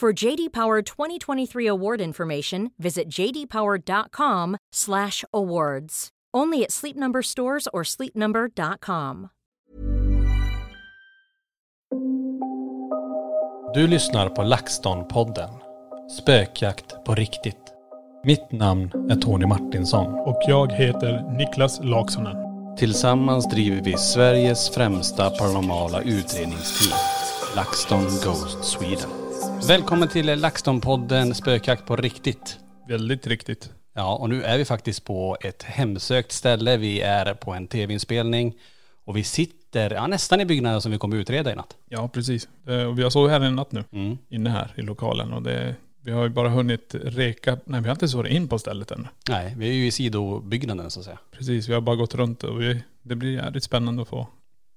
For JD Power 2023 award information, visit jdpower.com/awards. Only at Sleep Number stores or sleepnumber.com. Du lyssnar på LaxTon-podden. Spökjakt på riktigt. Mitt namn är Tony Martinsson. Och jag heter Niklas Laksonen. Tillsammans driver vi Sveriges främsta paranormala utredningsteam. LaxTon Ghost Sweden. Välkommen till LaxTon-podden Spökjakt på riktigt. Väldigt riktigt. Ja, och nu är vi faktiskt på ett hemsökt ställe. Vi är på en tv-inspelning och vi sitter ja, nästan i byggnaden som vi kommer utreda i natt. Ja, precis. Eh, och Vi har sovit här en natt nu. Mm. Inne här i lokalen. Och det, vi har ju bara hunnit reka. Nej, vi har inte varit in på stället än. Nej, vi är ju i sidobyggnaden så att säga. Precis, vi har bara gått runt och vi, det blir jävligt spännande att få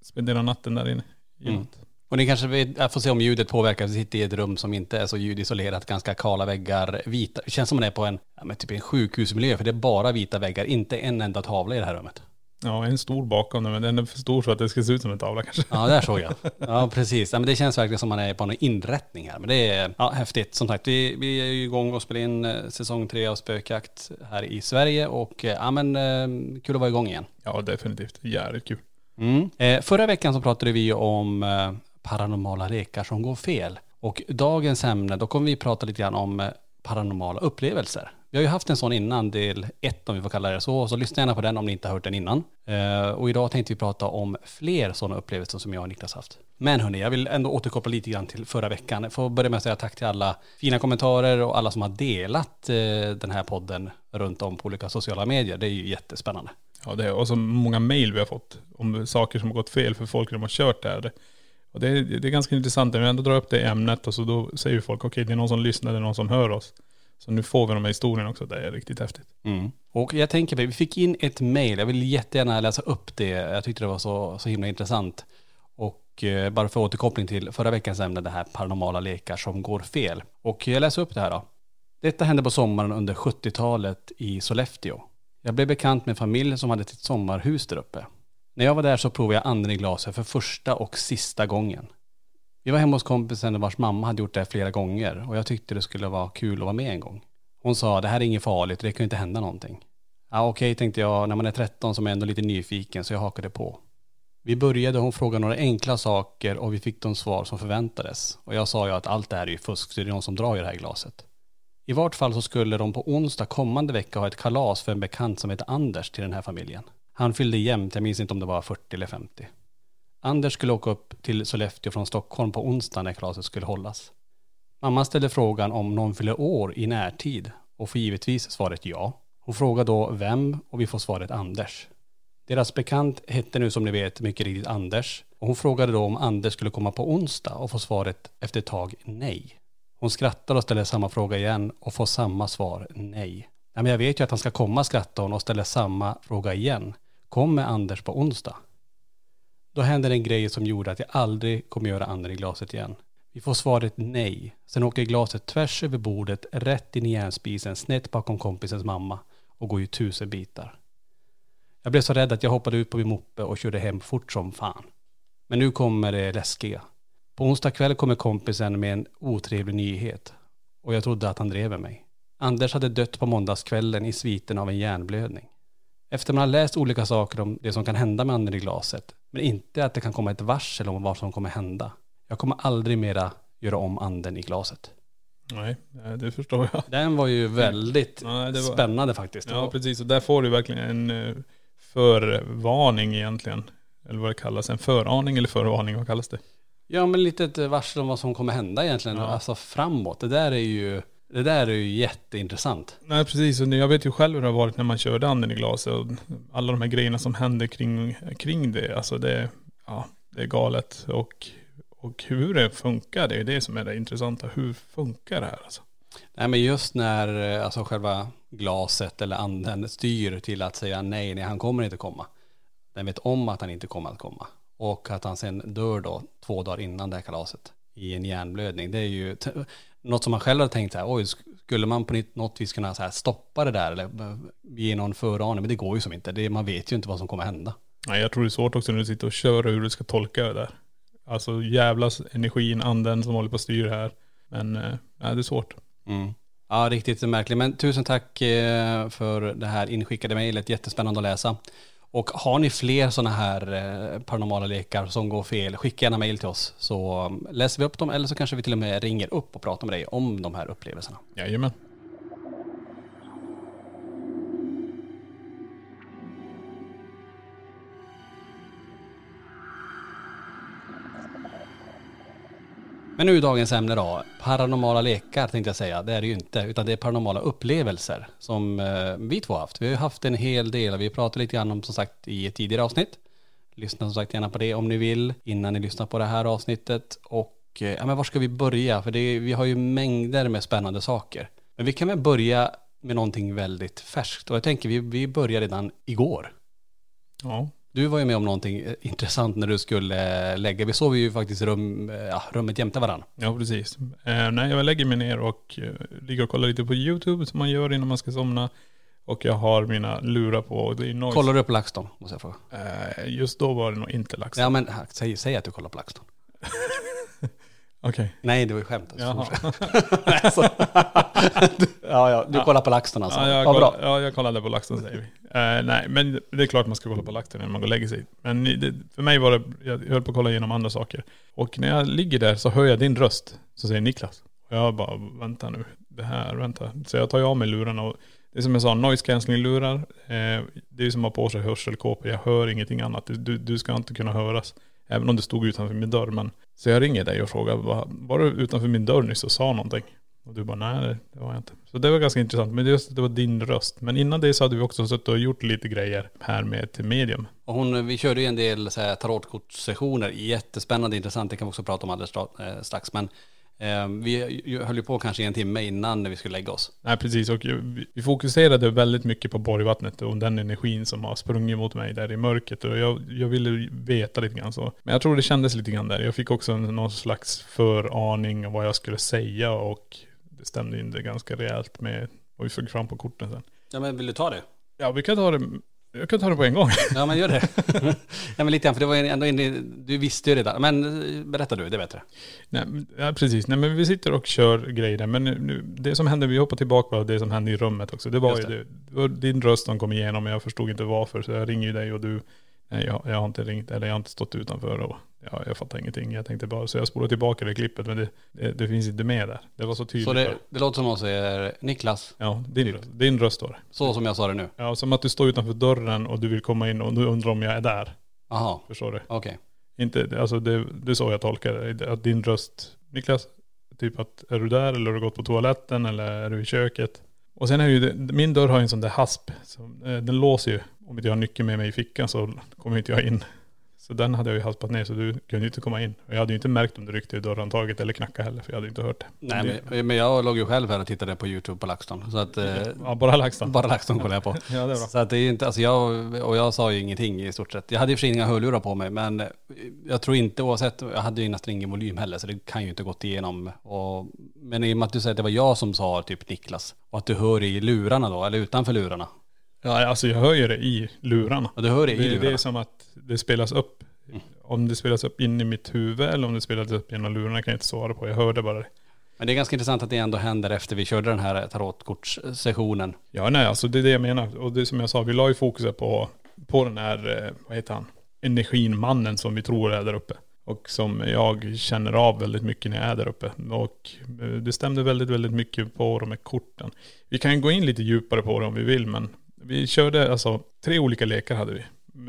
spendera natten där inne. i Mm. Och ni kanske vill, får se om ljudet påverkar. Vi sitter i ett rum som inte är så ljudisolerat, ganska kala väggar, vita. Det känns som man är på en, ja, men typ en sjukhusmiljö för det är bara vita väggar, inte en enda tavla i det här rummet. Ja, en stor bakom men den är för stor så att det ska se ut som en tavla kanske. Ja, där såg jag. Ja, precis. Ja, men det känns verkligen som man är på en inrättning här. Men det är ja, häftigt. Som sagt, vi, vi är ju igång och spelar in eh, säsong tre av Spökjakt här i Sverige och eh, ja men eh, kul att vara igång igen. Ja, definitivt. Jävligt kul. Mm. Eh, förra veckan så pratade vi om eh, paranormala lekar som går fel. Och dagens ämne, då kommer vi prata lite grann om eh, paranormala upplevelser. Vi har ju haft en sån innan, del ett om vi får kalla det så, så lyssna gärna på den om ni inte har hört den innan. Eh, och idag tänkte vi prata om fler sådana upplevelser som jag och Niklas haft. Men hörni, jag vill ändå återkoppla lite grann till förra veckan. Får börja med att säga tack till alla fina kommentarer och alla som har delat eh, den här podden runt om på olika sociala medier. Det är ju jättespännande. Ja, det är, och så många mejl vi har fått om saker som har gått fel för folk som har kört det här. Och det är, det är ganska intressant när vi ändå drar upp det ämnet och så då säger folk okej det är någon som lyssnar, det är någon som hör oss. Så nu får vi de här historierna också, det är riktigt häftigt. Mm. Och jag tänker, vi fick in ett mejl, jag vill jättegärna läsa upp det. Jag tyckte det var så, så himla intressant. Och eh, bara för återkoppling till förra veckans ämne, det här paranormala lekar som går fel. Och jag läser upp det här då. Detta hände på sommaren under 70-talet i Sollefteå. Jag blev bekant med en familj som hade sitt sommarhus där uppe. När jag var där så provade jag anden i glaset för första och sista gången. Vi var hemma hos kompisen vars mamma hade gjort det här flera gånger och jag tyckte det skulle vara kul att vara med en gång. Hon sa, det här är inget farligt, det kan ju inte hända någonting. Ja okej tänkte jag, när man är 13 så är man ändå lite nyfiken så jag hakade på. Vi började och hon frågade några enkla saker och vi fick de svar som förväntades. Och jag sa ju att allt det här är ju fusk, så det är någon som drar i det här glaset. I vart fall så skulle de på onsdag kommande vecka ha ett kalas för en bekant som heter Anders till den här familjen. Han fyllde jämnt, jag minns inte om det var 40 eller 50. Anders skulle åka upp till Sollefteå från Stockholm på onsdag när kalaset skulle hållas. Mamma ställde frågan om någon fyller år i närtid och får givetvis svaret ja. Hon frågar då vem och vi får svaret Anders. Deras bekant hette nu som ni vet mycket riktigt Anders och hon frågade då om Anders skulle komma på onsdag och får svaret efter ett tag nej. Hon skrattar och ställer samma fråga igen och får samma svar nej. Nej men jag vet ju att han ska komma skrattar hon och ställer samma fråga igen. Kommer Anders på onsdag? Då händer en grej som gjorde att jag aldrig kommer göra anden i glaset igen. Vi får svaret nej. Sen åker glaset tvärs över bordet, rätt in i järnspisen, snett bakom kompisens mamma och går i tusen bitar. Jag blev så rädd att jag hoppade ut på min moppe och körde hem fort som fan. Men nu kommer det läskiga. På onsdag kväll kommer kompisen med en otrevlig nyhet. Och jag trodde att han drev med mig. Anders hade dött på måndagskvällen i sviten av en hjärnblödning. Efter man har läst olika saker om det som kan hända med anden i glaset, men inte att det kan komma ett varsel om vad som kommer hända. Jag kommer aldrig mera göra om anden i glaset. Nej, nej, det förstår jag. Den var ju väldigt Nej, var- spännande faktiskt. Ja precis, och där får du verkligen en eh, förvarning egentligen. Eller vad det kallas, en föraning eller förvarning, vad kallas det? Ja men lite ett varsel om vad som kommer hända egentligen, Ja. alltså framåt. Det där är ju, det där är ju jätteintressant. Nej precis, och jag vet ju själv hur det har varit när man körde anden i glaset och alla de här grejerna som händer kring, kring det. Alltså det, ja, det är galet. Och, och hur det funkar, det är det som är det intressanta. Hur funkar det här alltså? Nej men just när eh, alltså själva glaset eller anden styr till att säga nej, nej han kommer inte komma. Den vet om att han inte kommer att komma. Och att han sen dör då två dagar innan det här kalaset i en hjärnblödning. Det är ju något som man själv har tänkt så här, oj, skulle man på något vis kunna så här stoppa det där eller ge någon föraning? Men det går ju som inte. Det, man vet ju inte vad som kommer hända. Nej, jag tror det är svårt också när du sitter och kör hur du ska tolka det där. Alltså jävlas energin, anden som håller på att styra här. Men eh, nej, det är svårt. Mm. Ja, riktigt märkligt. Men tusen tack eh, för det här inskickade mejlet. Jättespännande att läsa. Och har ni fler sådana här eh, paranormala lekar som går fel, skicka gärna mejl till oss så mm, läser vi upp dem eller så kanske vi till och med ringer upp och pratar med dig om de här upplevelserna. Jajamän. Men nu dagens ämne då, paranormala lekar tänkte jag säga. Det är det ju inte, utan det är paranormala upplevelser som eh, vi två har haft. Vi har ju haft en hel del och vi pratade lite grann om som sagt i ett tidigare avsnitt. Lyssna som sagt gärna på det om ni vill innan ni lyssnar på det här avsnittet. Och eh, ja, men var ska vi börja? För det, vi har ju mängder med spännande saker. Men vi kan väl börja med någonting väldigt färskt. Och jag tänker vi, vi börjar redan igår. Ja. Du var ju med om någonting eh, intressant när du skulle eh, lägga. Vi sov ju faktiskt rum, eh, ja, rummet jämte varandra. Ja, precis. Eh, nej, jag lägger mig ner och eh, ligger och kollar lite på YouTube som man gör innan man ska somna. Och jag har mina lurar på och det är noise. Kollar du upp LaxTon? Måste jag fråga. Eh, just då var det nog inte lax. Ja men säg, säg att du kollar på LaxTon. Okej. Nej det var ju skämt. Jaha. Nej, så- ja ja, du kollar på LaxTon alltså. Ja, jag, Ja, koll, ja, jag kollade på LaxTon säger vi. Eh, nej, men det är klart man ska kolla på LaxTon när man går och lägger sig. Men det, för mig var det, jag höll på att kolla igenom andra saker. Och när jag ligger där så hör jag din röst. Så säger Niklas. Och jag bara, vänta nu. Det här, vänta. Så jag tar ju av mig lurarna och det är som jag sa, noise cancelling lurar. Eh, det är som att ha på sig hörselkåpor. Jag hör ingenting annat. Du, du, du ska inte kunna höras. Även om det stod utanför min dörr. Men, så jag ringer dig och frågar, var, var du utanför min dörr nyss och sa någonting? Och du bara, nej det, var jag inte. Så det var ganska intressant. Men just det var din röst. Men innan det så hade vi också suttit och gjort lite grejer här med till medium. Och hon, vi körde ju en del tarotkortssessioner. Jättespännande, intressant. Det kan vi också prata om alldeles eh, strax. Men vi ju- höll ju på kanske en timme innan när vi skulle lägga oss. Nej precis, och vi- vi fokuserade väldigt mycket på Borgvattnet och den energin som har sprungit mot mig där i mörkret. Och jag, jag ville veta lite grann så. Men jag tror det kändes lite grann där. Jag fick också någon slags föraning om vad jag skulle säga och det stämde in det ganska rejält med vad vi fick fram på korten sen. Ja men vill du ta det? Ja vi kan ta det, jag kan ta det på en gång. Ja men gör det. ja men lite grann, för det var ändå in, du visste ju redan. Men eh, berätta du, det är bättre. Nej, ja, precis. Nej, men vi sitter och kör grejer. Men nu, det som hände, vi hoppar tillbaka på det som hände i rummet också. Det var Just ju det. var din röst som kom igenom, jag förstod inte varför. Så jag ringer ju dig och du, nej jag, jag har inte ringt, eller jag har inte stått utanför och ja, jag fattar ingenting. Jag tänkte bara, så jag spolade tillbaka det klippet, men det, det, det finns inte med där. Det var så tydligt. Så det, det låter som någon säger Niklas, Ja, din, röst- din röst var det. så som jag sa det nu. Ja, som att du står utanför dörren och du vill komma in och du undrar om jag är där. Jaha, Förstår du? okej. Inte, alltså det, det är så jag tolkar det. Att din röst, Niklas, typ att är du där eller har du gått på toaletten eller är du i köket? Och sen är ju det, min dörr har ju en sån där hasp. Så, eh, den låser ju. Om inte jag har nyckeln med mig i fickan så kommer inte jag in. Så den hade jag ju haspat ner så du kunde ju inte komma in. Och jag hade ju inte märkt om du ryckte i dörrhandtaget eller knackade heller för jag hade inte hört det. Nej men, men jag låg ju själv här och tittade på YouTube på LaxTon. Så att, eh, Ja, bara LaxTon. bara LaxTon kollade jag på. Ja, det är bra. Så att det är inte, alltså jag, och jag sa ju ingenting i stort sett. Jag hade i och för sig inga hörlurar på mig men jag tror inte oavsett, jag hade ju nästan ingen volym heller så det kan ju inte gått igenom. Och, men i och med att du säger att det var jag som sa typ Niklas och att du hör i lurarna då, eller utanför lurarna. Ja, alltså jag hör ju det i lurarna. Och du hör det i Det, lurarna. det är som att det spelas upp. Om det spelas upp in i mitt huvud eller om det spelas upp genom lurarna kan jag inte svara på. Jag hörde bara det. Men det är ganska intressant att det ändå händer efter vi körde den här tarotkortssessionen. Ja nej alltså det är det jag menar. Och det som jag sa, vi la ju fokuset på, på den här, eh, vad heter han, energin, mannen som vi tror är där uppe. Och som jag känner av väldigt mycket när jag är där uppe. Och eh, det stämde väldigt, väldigt mycket på de här korten. Vi kan gå in lite djupare på det om vi vill men vi körde alltså tre olika lekar hade vi.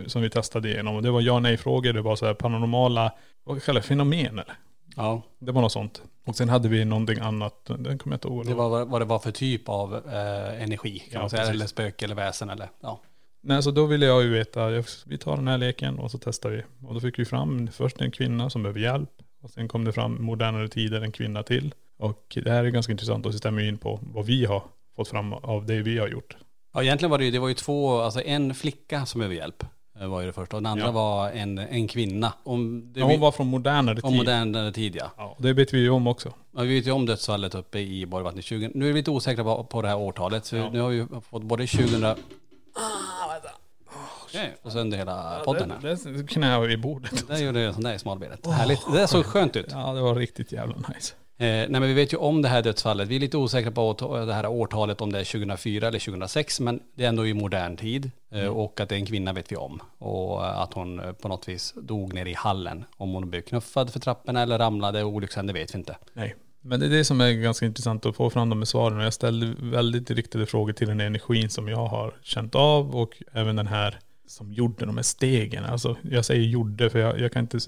Som vi testade igenom. Och det var ja nej frågor, det var så här paranormala, vad kallar det, fenomen eller? Ja, Det var något sånt. Och sen hade vi någonting annat, den kommer jag inte ihåg. det var vad- det var för typ av eh, energi kan Ja, man säga. precis. Eller spöke eller väsen eller ja. Nej, så då ville jag ju veta, vi tar den här leken och så testar vi. Och då fick vi fram först en kvinna som behöver hjälp. Och sen kom det fram modernare tider en kvinna till. Och det här är ganska intressant och det stämmer in på vad vi har fått fram av det vi har gjort. Ja egentligen var det ju, det var ju två, alltså en flicka som behöver hjälp. eh, Var ju det första och den andra Ja. var en, en kvinna. Om, det Ja, hon var från modernare tid. om modernare tid ja. Ja, det vet vi ju om också. Ja, Vi vet ju om dödsfallet uppe i Borgvattnet 20. Nu är vi lite osäkra på, på det här årtalet. Så Ja. nu har vi ju fått både 2000... Ah, Okej, och sönder hela podden här. Det, det knä i bordet. Där gjorde jag sån där i smalbenet. Härligt. Det såg skönt ut. Ja, det var riktigt jävla nice. Eh, nej men vi vet ju om det här dödsfallet. Vi är lite osäkra på det här årtalet om det är 2004 eller 2006. Men det är ändå i modern tid. Eh, och att det är en kvinna vet vi om. Och eh, att hon eh, på något vis dog nere i hallen. Om hon blev knuffad för trapporna eller ramlade olyckshände vet vi inte. Nej. Men det är det som är ganska intressant att få fram de här svaren. Jag ställde väldigt riktade frågor till den energin som jag har känt av och även den här som gjorde de här stegen. Alltså jag säger gjorde för jag, jag kan inte,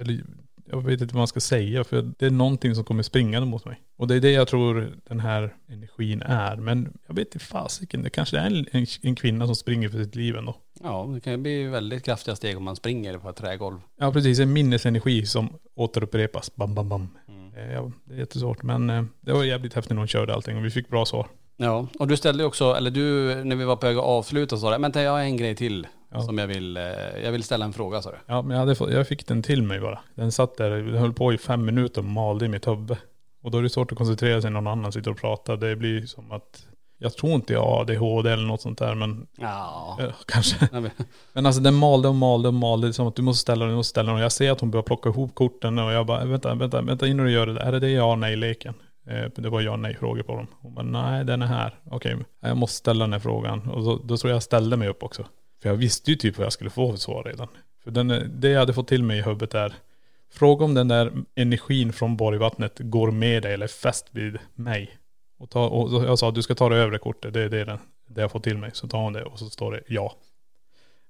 eller jag vet inte vad man ska säga för det är någonting som kommer springande mot mig. Och det är det jag tror den här energin är. Men jag vet inte fasiken, det kanske är en, en, en kvinna som springer för sitt liv ändå. Ja, det kan ju bli väldigt kraftiga steg om man springer på ett trägolv. Ja precis, en minnesenergi som återupprepas. Bam, bam, bam. Eh, Ja, det är jättesvårt men eh, det var jävligt häftigt när hon körde allting och vi fick bra svar. Ja, och du ställde också, eller du, när vi var på väg att avsluta så sa du, men jag har en grej till Ja. som jag vill, eh, jag vill ställa en fråga sa du. Ja men jag, hade fått, jag fick den till mig bara. Den satt där, den höll på i fem minuter och malde i mitt huvud. Och då är det svårt att koncentrera sig när någon annan sitter och pratar. Det blir som att, jag tror inte jag har ADHD eller något sånt där men Ja. eh, kanske. Men- alltså den malde och malde och malde. Det är som att du måste ställa den, du måste ställa den. Och jag ser att hon börjar plocka ihop korten och jag bara, vänta, vänta, vänta innan du gör det. där. Är det det ja nej leken? Eh, Det var ja nej frågor på dem. Hon bara, nej den är här. Okej, jag måste ställa den här frågan. Och då, då tror jag jag ställde mig upp också. För jag visste ju typ vad jag skulle få för svar redan. För den, det jag hade fått till mig i huvudet är, fråga om den där energin från Borgvattnet går med dig eller är fäst vid mig. Och, ta, och jag sa, du ska ta det övre kortet, det är det, den, det jag fått till mig. Så tar hon det och så står det ja.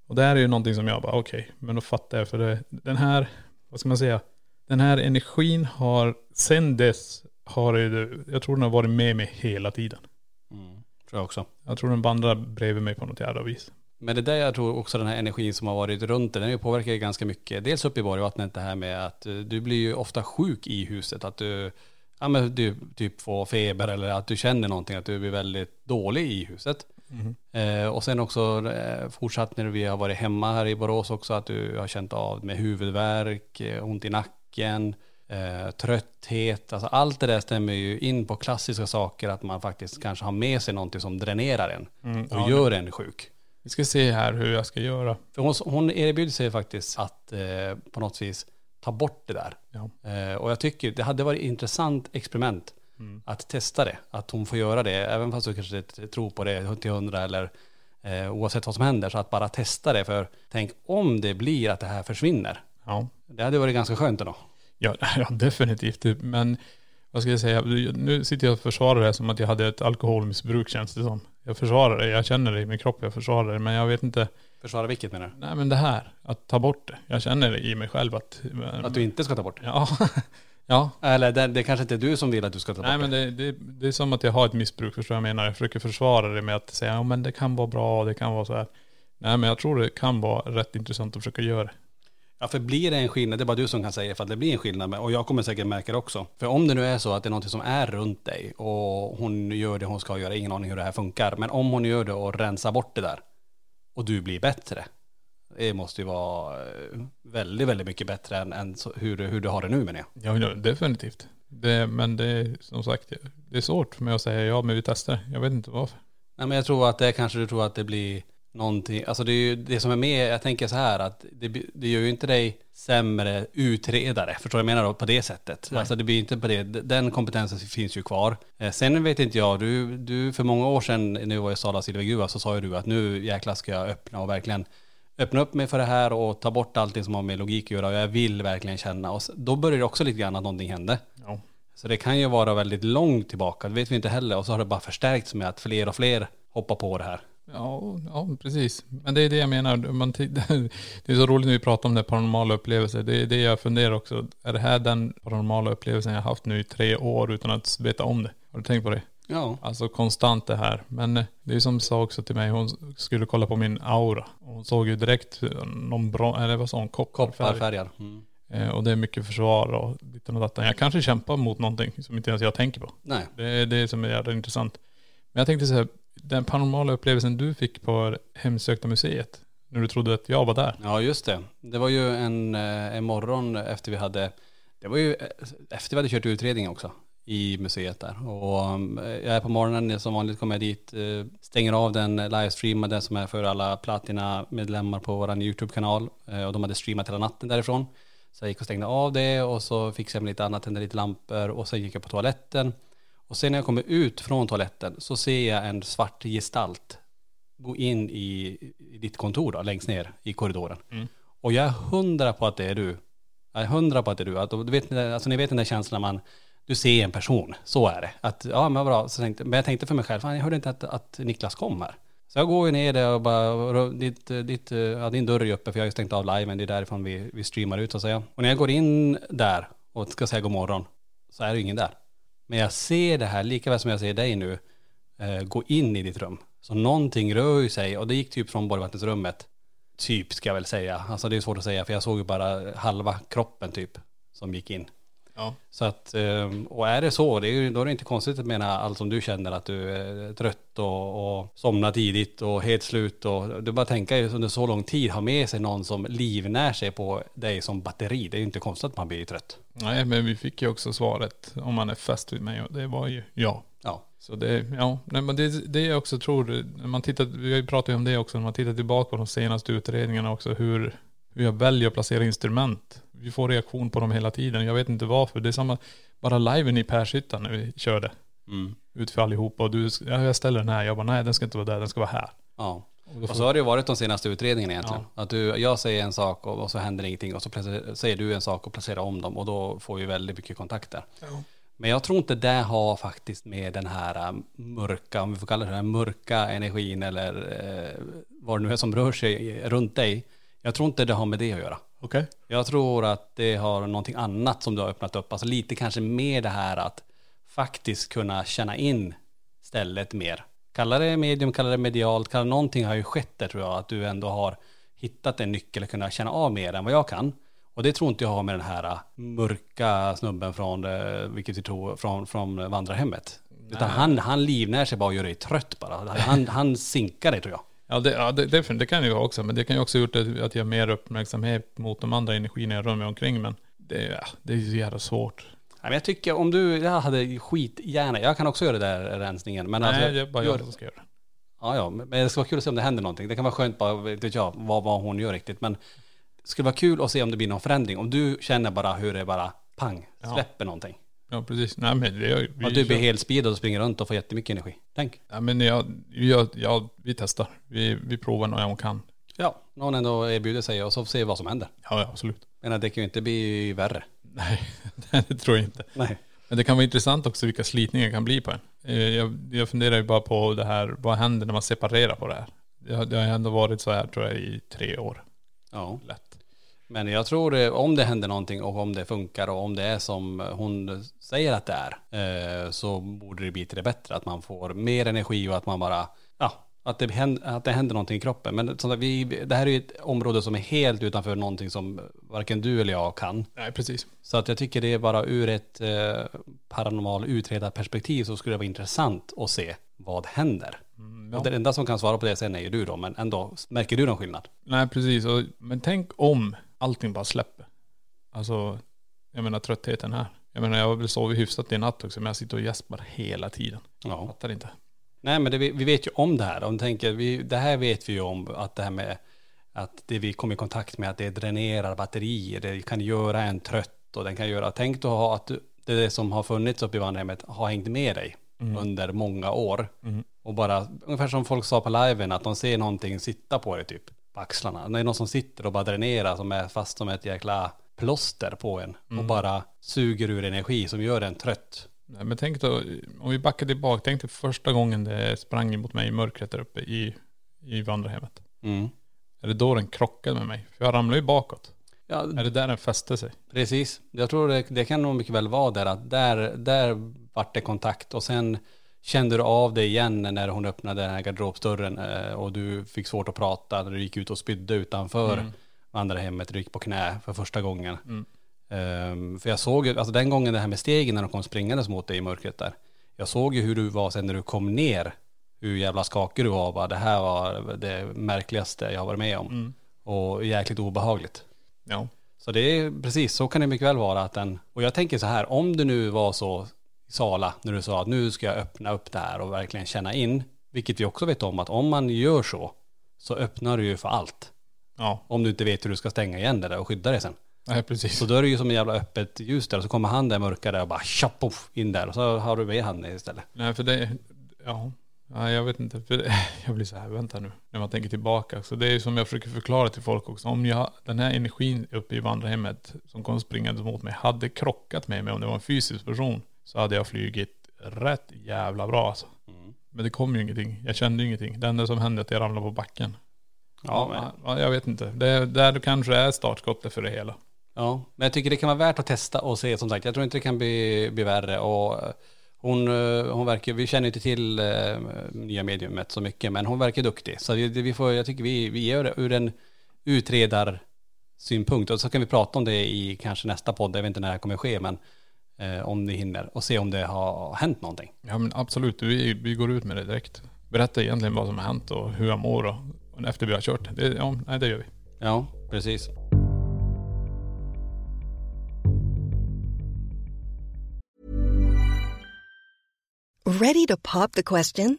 Och det här är ju någonting som jag bara, okej, men då fattar jag. För det, den här, vad ska man säga, den här energin har, sen dess har det, jag tror den har varit med mig hela tiden. Mm, tror jag också. Jag tror den vandrar bredvid mig på något jävla vis. Men det där jag tror också den här energin som har varit runt det, den har ju ganska mycket. Dels uppe i Borgvattnet det här med att eh, du blir ju ofta sjuk i huset. Att du, ja men du typ får feber eller att du känner någonting, att du blir väldigt dålig i huset. Eh, och sen också eh, fortsatt när vi har varit hemma här i Borås också, att du har känt av med huvudvärk, ont i nacken, eh, trötthet. Alltså allt det där stämmer ju in på klassiska saker, att man faktiskt kanske har med sig någonting som dränerar en och ja, gör en sjuk. Vi ska se här hur jag ska göra. För hon, hon erbjuder sig faktiskt att eh, på något vis ta bort det där. Ja. Eh, och jag tycker det hade varit ett intressant experiment att testa det. Att hon får göra det, även fast du kanske inte tror på det till hundra eller eh, oavsett vad som händer. Så att bara testa det. För tänk om det blir att det här försvinner. Ja. Det hade varit ganska skönt ändå. Ja, ja definitivt. Men vad ska jag säga? Nu sitter jag och försvarar det som att jag hade ett alkoholmissbruk känns det som. Jag försvarar det, jag känner det i min kropp, jag försvarar det. Men jag vet inte. Försvara vilket menar du? Nej men det här, att ta bort det. Jag känner det i mig själv att... Att du inte ska ta bort det? Ja. ja. Eller det, det kanske inte är du som vill att du ska ta Nej bort men det. det, det, det är som att jag har ett missbruk, förstår jag menar? Jag försöker försvara det med att säga, ja men det kan vara bra, det kan vara så här. Nej men jag tror det kan vara rätt intressant att försöka göra det. Ja, för blir det en skillnad, det är bara du som kan säga för att det blir en skillnad, och jag kommer säkert märka det också. För om det nu är så att det är något som är runt dig och hon gör det hon ska göra, ingen aning hur det här funkar, men om hon gör det och rensar bort det där och du blir bättre, det måste ju vara eh, väldigt, väldigt mycket bättre än, än hur, du- hur du har det nu menar jag. Ja, ja definitivt. Det, men det är som sagt, det är svårt för mig att säga ja, men vi testar. Jag vet inte varför. Nej men jag tror att det kanske du tror att det blir någonting, alltså det är ju det som är med, jag tänker så här att det, det gör ju inte dig sämre utredare, förstår du vad jag menar då, på det sättet. Alltså det blir inte på det, den kompetensen finns ju kvar. Eh, Sen vet inte jag, du, du för många år sedan när jag var i Sala Silvergruva så sa ju du att nu jäklar ska jag öppna och verkligen öppna upp mig för det här och ta bort allting som har med logik att göra och jag vill verkligen känna. Och då börjar det också lite grann att någonting hände. Ja. Så det kan ju vara väldigt långt tillbaka, det vet vi inte heller. Och så har det bara förstärkts med att fler och fler hoppar på det här. Ja, ja, precis. Men det är det jag menar. Man, det är så roligt när vi pratar om det paranormala upplevelser. Det är det jag funderar också. Är det här den paranormala upplevelsen jag haft nu i tre år utan att veta om det? Har du tänkt på det? Ja. Alltså konstant det här. Men eh, det är som sa också till mig, hon skulle kolla på min aura. Hon såg ju direkt eh, någon bron, eller vad sa hon, kopparfärg. Kopparfärgad. Mm. Eh, Och det är mycket försvar och ditten och datten. Jag kanske kämpar mot någonting som inte ens jag tänker på. Nej. Det är det som är jävla intressant. Men jag tänkte så här, den paranormala upplevelsen du fick på Hemsökta museet. När du trodde att jag var där. Ja just det. Det var ju en, eh, en morgon efter vi hade, det var ju eh, efter vi hade kört utredningen också i museet där. Och mm, eh, jag är på morgonen, som vanligt kommer jag dit, stänger av den livestreamade som är för alla Platina-medlemmar på vår YouTube-kanal. Och de hade streamat hela natten därifrån. Så jag gick och stängde av det och så fixade jag med lite annat, tände lite lampor och sen gick jag på toaletten. Och sen när jag kommer ut från toaletten så ser jag en svart gestalt gå in i, i ditt kontor då, längst ner i korridoren. Och jag är hundra på att det är du. Jag är hundra på att det är du. Att, du vet, alltså, ni vet den där känslan när man, du ser en person, så är det. Att, ja men bra, så tänkte, men jag tänkte för mig själv, fan jag hörde inte att, att Niklas kom här. Så jag går ju ner där och bara, ditt, ditt, ja, din dörr är uppe för jag har ju stängt av liven, det är därifrån vi, vi streamar ut så att säga. Och när jag går in där och ska säga god morgon, så är det ju ingen där. Men jag ser det här, lika väl som jag ser dig nu, eh, gå in i ditt rum. Så någonting rör ju sig och det gick typ från borgvattensrummet, typ ska jag väl säga. Alltså det är svårt att säga för jag såg ju bara halva kroppen typ som gick in. Ja. Så att, eh, och är det så, det är då är det inte konstigt att mena allt som du känner att du är trött och, och somnar tidigt och helt slut och du bara tänka under så lång tid ha med sig någon som livnär sig på dig som batteri. Det är ju inte konstigt att man blir trött. Nej, men vi fick ju också svaret om man är fast vid mig och det var ju ja. Ja. Så det, ja, nej, men det, det jag också tror, när man tittar, vi har ju pratat om det också, när man tittar tillbaka på de senaste utredningarna också, hur, hur jag väljer att placera instrument. Vi får reaktion på dem hela tiden, jag vet inte varför. Det är samma, bara liven i Pershyttan när vi körde Mm. ut för allihopa och du, ja, jag ställer den här, jag bara nej den ska inte vara där, den ska vara här. Ja. Och Och så har det ju varit de senaste utredningarna egentligen. Att du, jag säger en sak och, och så händer ingenting och så placer, säger du en sak och placerar om dem och då får vi väldigt mycket kontakter. Men jag tror inte det har faktiskt med den här äh, mörka, om vi får kalla det den mörka energin eller eh, vad det nu är som rör sig runt dig. Jag tror inte det har med det att göra. Okej. Jag tror att det har någonting annat som du har öppnat upp. Alltså lite kanske med det här att faktiskt kunna känna in stället mer. Kalla det medium, kalla det medialt, kalla någonting har ju skett där tror jag. Att du ändå har hittat en nyckel att kunna känna av mer än vad jag kan. Och det tror inte jag har med den här äh, mörka snubben från, eh, vilket vi tror, från, från vandrarhemmet. Utan han, han livnär sig bara och gör dig trött bara. Han, han sinkar dig tror jag. Ja, det, ja det, det, det kan ju vara också, men det kan ju också ha gjort att jag har mer uppmärksamhet mot de andra energierna jag rör mig omkring. Men det, ja, det är ju så jävla svårt. Nej, men jag tycker om du, jag hade skitgärna, jag kan också göra den där rensningen. Men alltså, Nej, det är bara gör, jag som ska göra det. Ja, ja, men det ska vara kul att se om det händer någonting. Det kan vara skönt bara, vet jag, vad, vad hon gör riktigt. Men det skulle vara kul att se om det blir någon förändring. Om du känner bara hur det bara pang, Ja. släpper någonting. Ja, precis. Nej, men det vi Att du blir helt speedad och springer runt och får jättemycket energi. Tänk. Ja, men jag, jag, jag, vi testar. Vi, vi provar när hon kan. Ja, någon ändå erbjuder sig och så får vi se vad som händer. Ja, ja, absolut. Men det kan ju inte bli värre. Nej, det tror jag inte. Nej. Men det kan vara intressant också vilka slitningar kan bli på en. Eh, Jag, jag funderar ju bara på det här, vad händer när man separerar på det här? Det har, det har ändå varit så här tror jag i tre år. Ja. Lätt. Men jag tror eh, om det händer någonting och om det funkar och om det är som hon säger att det är eh, så borde det bli till det bättre. Att man får mer energi och att man bara, ja, Att det, händer, att det händer någonting i kroppen. Men vi, det här är ju ett område som är helt utanför någonting som varken du eller jag kan. Nej, precis. Så att jag tycker det är bara ur ett eh, paranormal utredarperspektiv så skulle det vara intressant att se vad händer. Och det enda som kan svara på det sen är ju du då, men ändå, märker du någon skillnad? Nej, precis. Och, men tänk om allting bara släpper. Alltså, jag menar tröttheten här. Jag menar, jag har väl sovit hyfsat i natt också, men jag sitter och gäspar hela tiden. Ja. Fattar inte. Nej men det, vi vi vet ju om det här. Om tänker, vi, det här vet vi ju om att det här med att det vi kommer i kontakt med att det dränerar batterier, det kan göra en trött och den kan göra, tänk då ha att du, det, är det som har funnits uppe i vandrarhemmet har hängt med dig under många år. Och bara, ungefär som folk sa på liven, att de ser någonting sitta på dig typ, på axlarna. Det är någon som sitter och bara dränerar som är fast som ett jäkla plåster på en och bara suger ur energi som gör en trött. Nej, men tänk då, om vi backar tillbaka, tänk dig första gången det sprang emot mig i mörkret där uppe i, i vandrarhemmet. Mm. Är det då den krockade med mig? För jag ramlade ju bakåt. Ja, Är det där den fäste sig? Precis. Jag tror det, det kan nog mycket väl vara där att där, där vart det kontakt och sen kände du av det igen när hon öppnade den här garderobsdörren eh, och du fick svårt att prata när du gick ut och spydde utanför vandrarhemmet, du gick på knä för första gången. Ehm, för jag såg ju, alltså den gången det här med stegen när de kom springandes mot dig i mörkret där. Jag såg ju hur du var sen när du kom ner, hur jävla skakig du var. Bara, det här var det märkligaste jag har varit med om. Och jäkligt obehagligt. Ja. Så det är precis, så kan det mycket väl vara att den, och jag tänker så här, om det nu var så Sala, när du sa att nu ska jag öppna upp det här och verkligen känna in, vilket vi också vet om att om man gör så, så öppnar du ju för allt. Ja, Om du inte vet hur du ska stänga igen det där och skydda dig sen. nej precis. Så då är det ju som en jävla öppet ljus där och så kommer han där mörka där och bara tjopp, poff, in där och så har du med han istället. Nej för det, ja. ja jag vet inte. För det, jag blir så här, vänta nu. När man tänker tillbaka. Så det är ju som jag försöker förklara till folk också. Om jag, den här energin uppe i vandrarhemmet som kom springande mot mig hade krockat med mig om det var en fysisk person. Så hade jag flugit rätt jävla bra alltså. Men det kom ju ingenting. Jag kände ju ingenting. Det enda som hände att jag ramlade på backen. Ja, men, Ja, jag vet inte. Det, där kanske är startskottet för det hela. ja, men jag tycker det kan vara värt att testa och se som sagt. Jag tror inte det kan bli, bli värre och eh, hon, eh, hon verkar, vi känner inte till eh, nya mediumet så mycket, men hon verkar duktig. Så vi, vi får, jag tycker vi, vi gör det ur en utredarsynpunkt och så kan vi prata om det i kanske nästa podd, jag vet inte när det här kommer ske, men eh, om ni hinner och se om det har hänt någonting. Ja men absolut, vi, vi går ut med det direkt. Berätta egentligen vad som har hänt och hur jag mår och, och efter vi har kört. Det, ja, nej, det gör vi. Ja, precis. Ready to pop the question?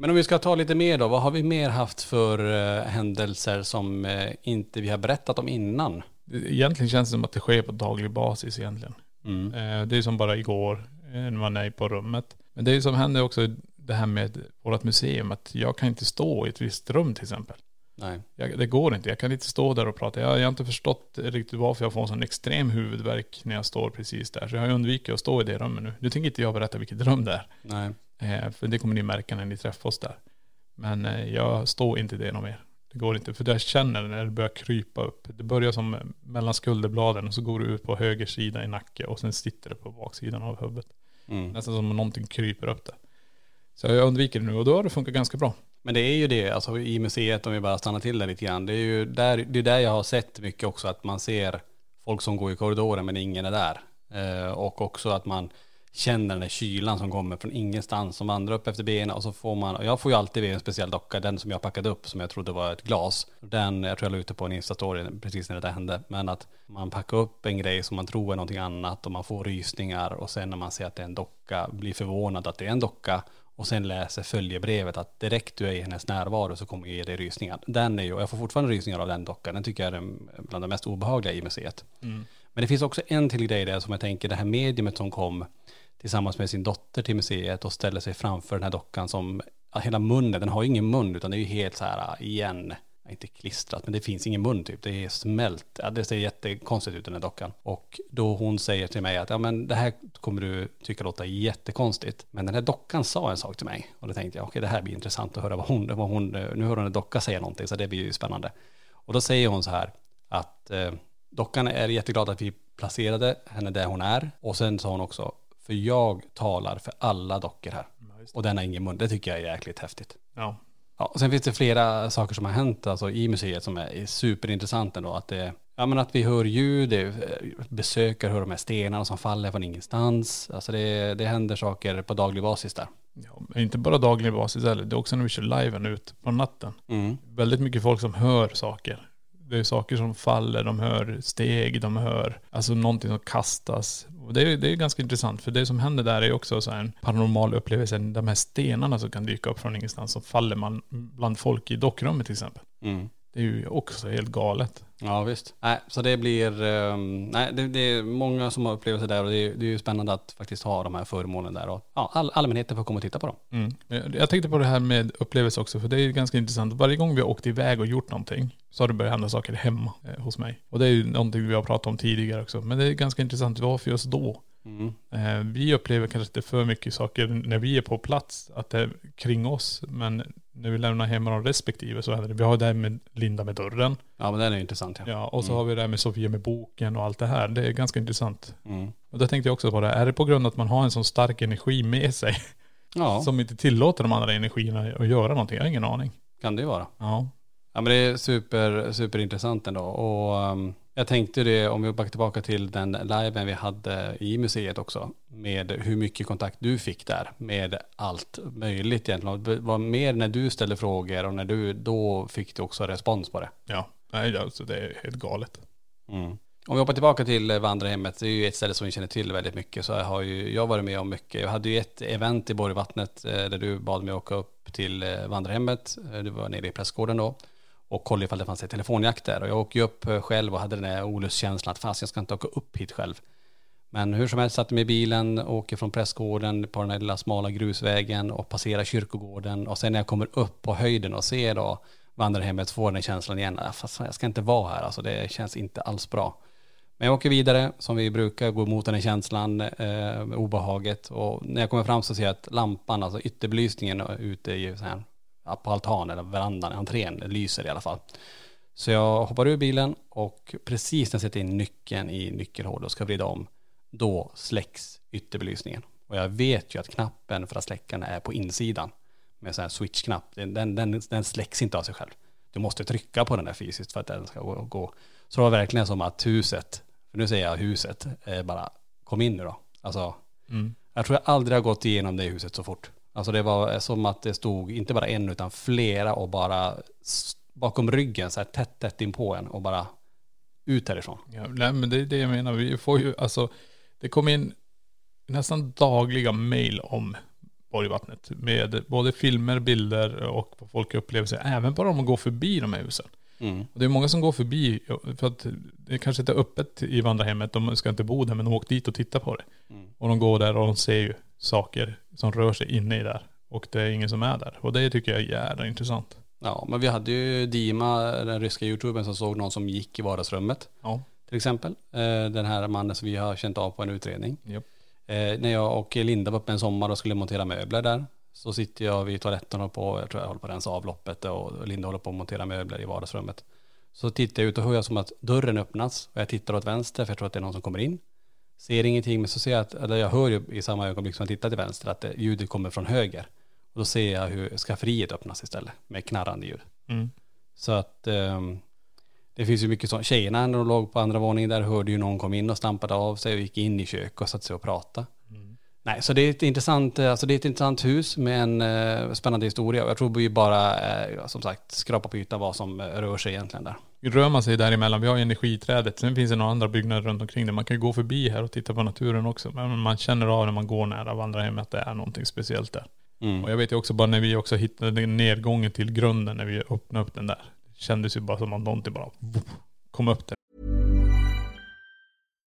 Men om vi ska ta lite mer då, vad har vi mer haft för eh, händelser som eh, inte vi har berättat om innan? Egentligen känns det som att det sker på daglig basis egentligen. Mm. Eh, Det är som bara igår när man är på rummet. Men det är som händer också det här med vårt museum. Att jag kan inte stå i ett visst rum till exempel. Nej. Jag, det går inte. Jag kan inte stå där och prata. Jag, jag har inte förstått riktigt varför jag får en sån extrem huvudvärk när jag står precis där. Så jag har undvikit att stå i det rummet nu. Nu tänker inte jag berätta vilket rum det är. Nej. Eh, för det kommer ni märka när ni träffar oss där. Men eh, jag står inte det något mer. Det går inte. För jag känner när det börjar krypa upp. Det börjar som eh, mellan skulderbladen och så går det ut på höger sida i nacke och sen sitter det på baksidan av huvudet. Mm. Nästan som om någonting kryper upp där. Så jag undviker det nu och då har det funkat ganska bra. Men det är ju det, alltså i museet om vi bara stannar till där lite grann. Det är ju där, det är där jag har sett mycket också att man ser folk som går i korridoren men ingen är där. Eh, och också att man känner den där kylan som kommer från ingenstans som vandrar upp efter benen och så får man, och jag får ju alltid en speciell docka, den som jag packade upp som jag trodde var ett glas. Den, jag tror jag la ute på en Insta-story precis när det där hände, men att man packar upp en grej som man tror är någonting annat och man får rysningar och sen när man ser att det är en docka, blir förvånad att det är en docka och sen läser följebrevet att direkt du är i hennes närvaro så kommer jag ge dig rysningar. Den är ju, och jag får fortfarande rysningar av den dockan, den tycker jag är bland de mest obehagliga i museet. Men det finns också en till grej där som jag tänker, det här mediumet som kom tillsammans med sin dotter till museet och ställer sig framför den här dockan som, hela munnen, den har ju ingen mun utan det är ju helt så här igen, inte klistrat, men det finns ingen mun typ. Det är smält. Ja, det ser jättekonstigt ut den här dockan. Och då hon säger till mig att ja men det här kommer du tycka låta jättekonstigt. Men den här dockan sa en sak till mig. Och då tänkte jag okej det här blir intressant att höra vad hon, vad hon nu hör hon en docka säga någonting så det blir ju spännande. Och då säger hon så här att eh, dockan är jätteglad att vi placerade henne där hon är. Och sen sa hon också, för jag talar för alla dockor här. Och den har ingen mun. Det tycker jag är jäkligt häftigt. Ja. Ja, och sen finns det flera saker som har hänt alltså, i museet som är superintressant ändå. Att, det, ja, men att vi hör ljud, är besökare hör de här stenarna som faller från ingenstans. Alltså det, det händer saker på daglig basis där. ja. men Inte bara daglig basis heller. Det är också när vi kör liven ut på natten. Mm. Väldigt mycket folk som hör saker. Det är saker som faller, de hör steg, de hör alltså någonting som kastas. Och det är, det är ganska intressant för det som händer där är också så här en paranormal upplevelse. De här stenarna som kan dyka upp från ingenstans som faller man bland folk i dockrummet till exempel. Mm. Det är ju också helt galet. Ja visst. Nej, så det blir, um, nej det, det är många som har upplevelser där och det är, det är ju spännande att faktiskt ha de här föremålen där och ja, all, allmänheten får komma och titta på dem. Mm. Jag- tänkte på det här med upplevelse också, för det är ju ganska intressant. Varje gång vi har åkt iväg och gjort någonting så har det börjat hända saker hemma eh, hos mig. Och det är ju någonting vi har pratat om tidigare också. Men det är ganska intressant, varför just då? Mm. Vi upplever kanske inte för mycket saker när vi är på plats, att det är kring oss. Men när vi lämnar hem de respektive så händer det. Vi har det här med Linda med dörren. Ja men den är intressant ja. Ja, och så har vi det här med Sofia med boken och allt det här. Det är ganska intressant. Mm. Och då tänkte jag också på det, är det på grund av att man har en sån stark energi med sig Ja, som inte tillåter de andra energierna att göra någonting? Jag har ingen aning. kan det vara. Ja. Ja men det är super, superintressant ändå. Och um, jag tänkte det, om vi backar tillbaka till den liven vi hade i museet också, med hur mycket kontakt du fick där med allt möjligt egentligen. Det var mer när du ställde frågor och när du, då fick du också respons på det. Ja, nej alltså det är helt galet. Mm. Om vi hoppar tillbaka till vandrarhemmet, det är ju ett ställe som vi känner till väldigt mycket, så jag har ju jag varit med om mycket. Jag hade ju ett event i Borgvattnet eh, där du bad mig åka upp till eh, vandrarhemmet, Eh, du var nere i prästgården då, och kollade ifall det fanns ett telefonjakt där. Och jag åker ju upp eh, själv och hade den där olustkänslan att fast jag ska inte åka upp hit själv. Men hur som helst satte mig i bilen, åker från prästgården på den här lilla smala grusvägen och passerar kyrkogården. Och sen när jag kommer upp på höjden och ser då vandrarhemmet får den känslan igen. Ah, fast jag ska inte vara här, alltså det känns inte alls bra. Men jag åker vidare som vi brukar, gå mot den här känslan, eh, obehaget. Och när jag kommer fram så ser jag att lampan, alltså ytterbelysningen ute i så här, på altanen eller verandan, entrén, lyser i alla fall. Så jag hoppar ur bilen och precis när jag sätter in nyckeln i nyckelhålet och ska vrida om, då släcks ytterbelysningen. Och jag vet ju att knappen för att släcka den är på insidan med sån här switchknapp. Den, den, den, släcks inte av sig själv. Du måste trycka på den där fysiskt för att den ska gå. Så det var verkligen som att huset, för nu säger jag huset, eh, bara kom in nu då. Alltså, jag tror jag aldrig har gått igenom det huset så fort. Alltså det var som att det stod inte bara en utan flera och bara bakom ryggen så här tätt, tätt in på en och bara ut härifrån. Ja, nej, men det är det jag menar. Vi får ju, alltså, det kom in nästan dagliga mejl om Borgvattnet. Med både filmer, bilder och vad folk upplever sig. Även bara om man går förbi de här husen. Mm. Och det är många som går förbi, för att det kanske inte är öppet i vandrarhemmet, de ska inte bo där, men de åker dit och tittar på det. Och de går där och de ser ju saker som rör sig inne i där. Och det är ingen som är där. Och det tycker jag är jävla intressant. Ja, men vi hade ju Dima, den ryska youtubern som såg någon som gick i vardagsrummet Ja. till exempel. Eh, Den här mannen som vi har känt av på en utredning. Japp. Eh, när jag och Linda var uppe en sommar och skulle montera möbler där. Så sitter jag vid toaletten och på, jag tror jag håller på att rensa avloppet och Linda håller på att montera möbler i vardagsrummet. Så tittar jag ut och hör jag som att dörren öppnas och jag tittar åt vänster för jag tror att det är någon som kommer in. Ser ingenting men så ser jag att, eller jag hör ju i samma ögonblick som jag tittar till vänster att det, ljudet kommer från höger. Och då ser jag hur skafferiet öppnas istället med knarrande ljud. Mm. Så att ehm, det finns ju mycket sånt. Tjejerna när de låg på andra våningen där hörde ju någon kom in och stampade av sig och gick in i köket och satte sig och pratade. Nej, så det är ett intressant, eh, alltså det är ett intressant hus med en eh, spännande historia. Jag tror vi bara, eh, som sagt, skrapa på ytan vad som eh, rör sig egentligen där. Rör man sig däremellan, vi har ju energiträdet, sen finns det några andra byggnader runt omkring det. Man kan ju gå förbi här och titta på naturen också. Men man känner av när man går nära vandrarhemmet att det är någonting speciellt där. Mm. Och jag vet ju också bara när vi också hittade nedgången till grunden när vi öppnade upp den där. Det kändes ju bara som att någonting bara kom upp där.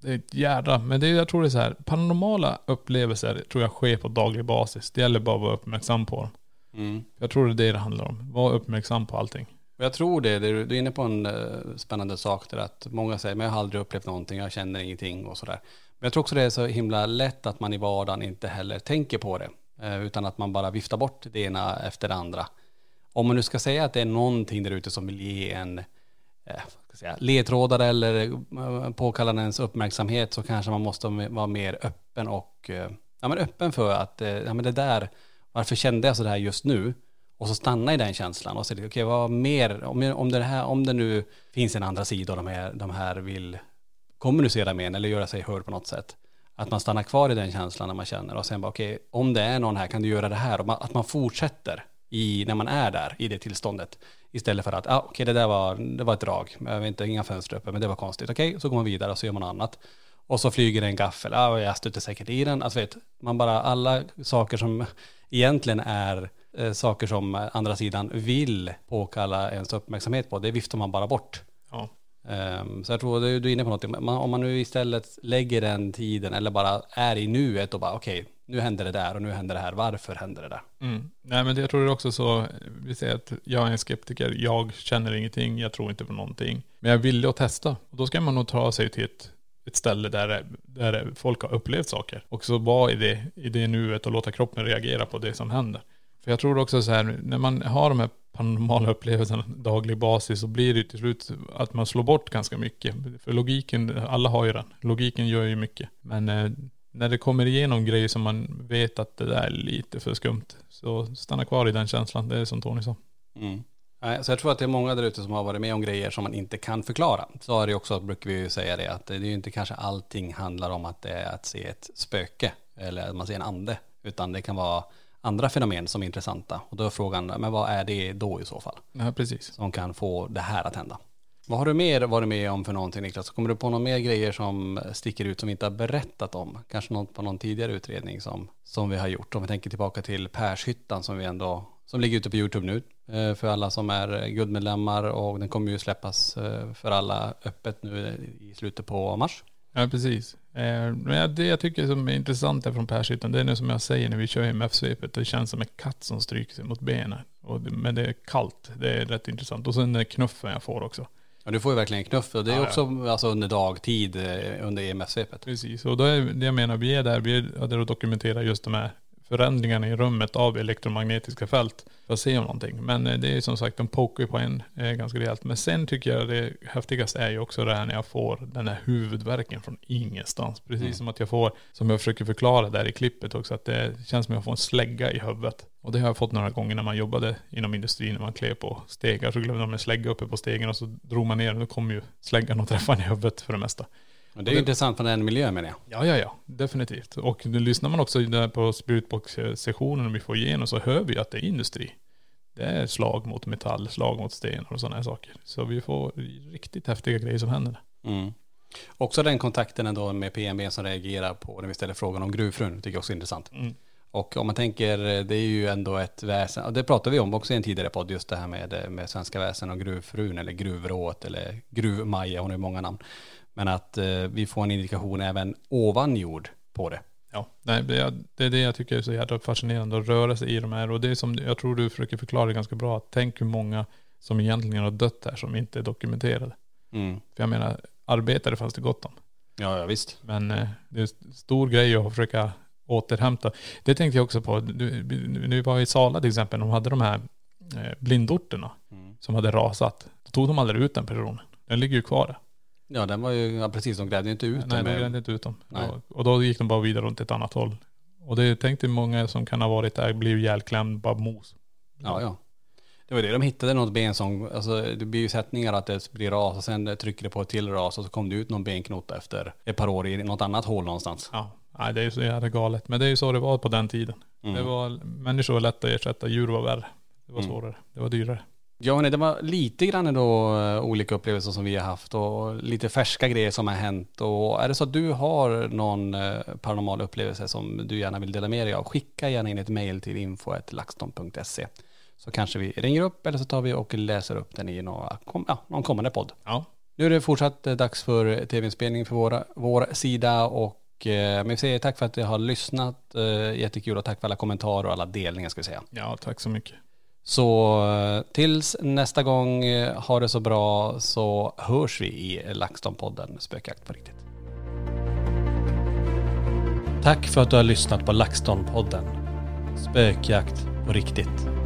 det är ett jädra, men det är, jag tror det är så här, paranormala upplevelser tror jag sker på daglig basis. Det gäller bara att vara uppmärksam på dem. Mm. Jag tror det är det det handlar om. Var uppmärksam på allting. Och jag tror det, det- du är inne på en eh, spännande sak där att många säger, men jag har aldrig upplevt någonting, jag känner ingenting och sådär. Men jag tror också det är så himla lätt att man i vardagen inte heller tänker på det, eh, utan att man bara viftar bort det ena efter det andra. Om man nu ska säga att det är någonting där ute som vill ge en eh, ledtrådar eller eh, påkallar ens uppmärksamhet så kanske man måste vara mer öppen och eh, ja, men öppen för att eh, ja, men det där, varför kände jag så där just nu? Och så stanna i den känslan och se, okej vad mer, om, om, det här, om det nu finns en andra sida och de här, de här vill kommunicera med en eller göra sig hörd på något sätt. Att man stannar kvar i den känslan när man känner och sen bara okej, om det är någon här kan du göra det här och man, att man fortsätter i, när man är där i det tillståndet. Istället för att, ah, okej det där var, det var ett drag, jag vet inte, inga fönster uppe, men det var konstigt. Okej, så går man vidare och så gör man annat. Och så flyger en gaffel, ah, jag stöter säkert i den. Alltså vet, man bara, alla saker som egentligen är eh, saker som andra sidan vill påkalla ens uppmärksamhet på, det viftar man bara bort. Ja. Ehm, så jag tror du, du är inne på något. Man, om man nu istället lägger den tiden eller bara är i nuet och bara okej, nu händer det där och nu händer det här. Varför händer det där? Mm. Nej men det, jag tror det är också så, vi säger att jag är en skeptiker, jag känner ingenting, jag tror inte på någonting. Men jag är villig att testa. Och då ska man nog ta sig till ett, ett ställe där, där folk har upplevt saker. Och så vara i det, i det nuet och låta kroppen reagera på det som händer. För jag tror också så här, när man har de här paranormala upplevelserna daglig basis så blir det ju till slut att man slår bort ganska mycket. För logiken, alla har ju den. Logiken gör ju mycket. Men eh, när det kommer igenom grejer som man vet att det där är lite för skumt. Så stanna kvar i den känslan. Det är som Tony sa. Mm. Så jag tror att det är många där ute som har varit med om grejer som man inte kan förklara. Så är det också, brukar vi ju säga det, att det är ju inte kanske allting handlar om att det är att se ett spöke eller att man ser en ande, utan det kan vara andra fenomen som är intressanta. Och då är frågan, men vad är det då i så fall? Ja, precis. som kan få det här att hända. Vad har du mer varit med om för någonting Niklas? Kommer du på några mer grejer som sticker ut som vi inte har berättat om? Kanske något på någon tidigare utredning som, som vi har gjort. Om vi tänker tillbaka till Pershyttan som vi ändå, som ligger ute på YouTube nu eh, för alla som är eh, guldmedlemmar och den kommer ju släppas eh, för alla öppet nu i slutet på mars. Ja, precis. Men det jag tycker som är intressant är från Pershyttan, det är nu som jag säger när vi kör MF-svepet, det känns som en katt som stryker sig mot benen. Men det är kallt, det är rätt intressant. Och sen den knuffen jag får också. Ja, du får ju verkligen knuff och det är Ja, ja. också alltså, under dagtid eh, under EMF-svepet. Precis, och då är det jag menar, vi är där, vi är där och dokumenterar just de här förändringarna i rummet av elektromagnetiska fält för att se om någonting. Men eh, det är som sagt, de pokar på en eh, ganska rejält. Men sen tycker jag det häftigaste är ju också det här när jag får den här huvudvärken från ingenstans. Precis som att jag får, som jag försöker förklara där i klippet också, att det känns som att jag får en slägga i huvudet. Och det har jag fått några gånger när man jobbade inom industrin, när man klev på stegar så glömde man en slägga uppe på stegen och så drog man ner och då kom ju släggan och träffade en i huvudet för det mesta. Och det är ju intressant för den miljön menar jag. Ja, ja, ja, definitivt. Och nu lyssnar man också där på spiritbox-sessionen vi får igenom så hör vi att det är industri. Det är slag mot metall, slag mot stenar och sådana här saker. Så vi får riktigt häftiga grejer som händer. Mm. Också den kontakten ändå med PMB som reagerar på när vi ställer frågan om gruvfrun, tycker jag också är intressant. Mm. Och om man tänker, det är ju ändå ett väsen, och det pratade vi om också i en tidigare podd, just det här med, med svenska väsen och gruvfrun eller gruvrået eller gruvmaja, hon har ju många namn. Men att eh, vi får en indikation även ovan jord på det. Ja, nej, det är det är det jag tycker är så jävla fascinerande att röra sig i de här. Och det är som jag tror du försöker förklara ganska bra. Att tänk hur många som egentligen har dött här som inte är dokumenterade. Mm. För jag menar, arbetare fanns det gott om. Ja, ja visst. Men eh, det är en stor grej att försöka återhämta. Det tänkte jag också på. Nu vi var i Sala till exempel. De hade de här eh, blindorterna Mm. som hade rasat. Då tog de aldrig ut den personen. Den ligger ju kvar där. Ja, den var ju, ja, precis, de grävde inte ut Nej, de grävde inte ut dem. Nej. Och, då gick de bara vidare runt ett annat håll. Och det tänkte många som kan ha varit där, blir ihjälklämd, bara mos. Ja, ja. Det var det, de hittade något ben som, alltså det blir ju sättningar att det blir ras och sen trycker det på ett till ras och så kom det ut någon benknota efter ett par år i något annat hål någonstans. Ja, nej, det är ju så jävla galet. Men det är ju så det var på den tiden. Mm. Det var, människor var lätta att ersätta, djur var värre. Det var Mm. svårare. Det var dyrare. Ja, hörni, det var lite grann då eh, olika upplevelser som vi har haft och lite färska grejer som har hänt. Och är det så att du har någon eh, paranormal upplevelse som du gärna vill dela med dig av, skicka gärna in ett mejl till info.laxton.se så kanske vi ringer upp eller så tar vi och läser upp den i några, kom, ja, någon kommande podd. Ja. Nu är det fortsatt eh, dags för tv-inspelning för våra, vår sida och men vi säger tack för att ni har lyssnat. Jättekul och tack för alla kommentarer och alla delningar ska vi säga. Ja, tack så mycket. Så eh, tills nästa gång, eh, ha det så bra så hörs vi i LaxTon-podden Spökjakt på riktigt. Tack för att du har lyssnat på LaxTon-podden Spökjakt på riktigt.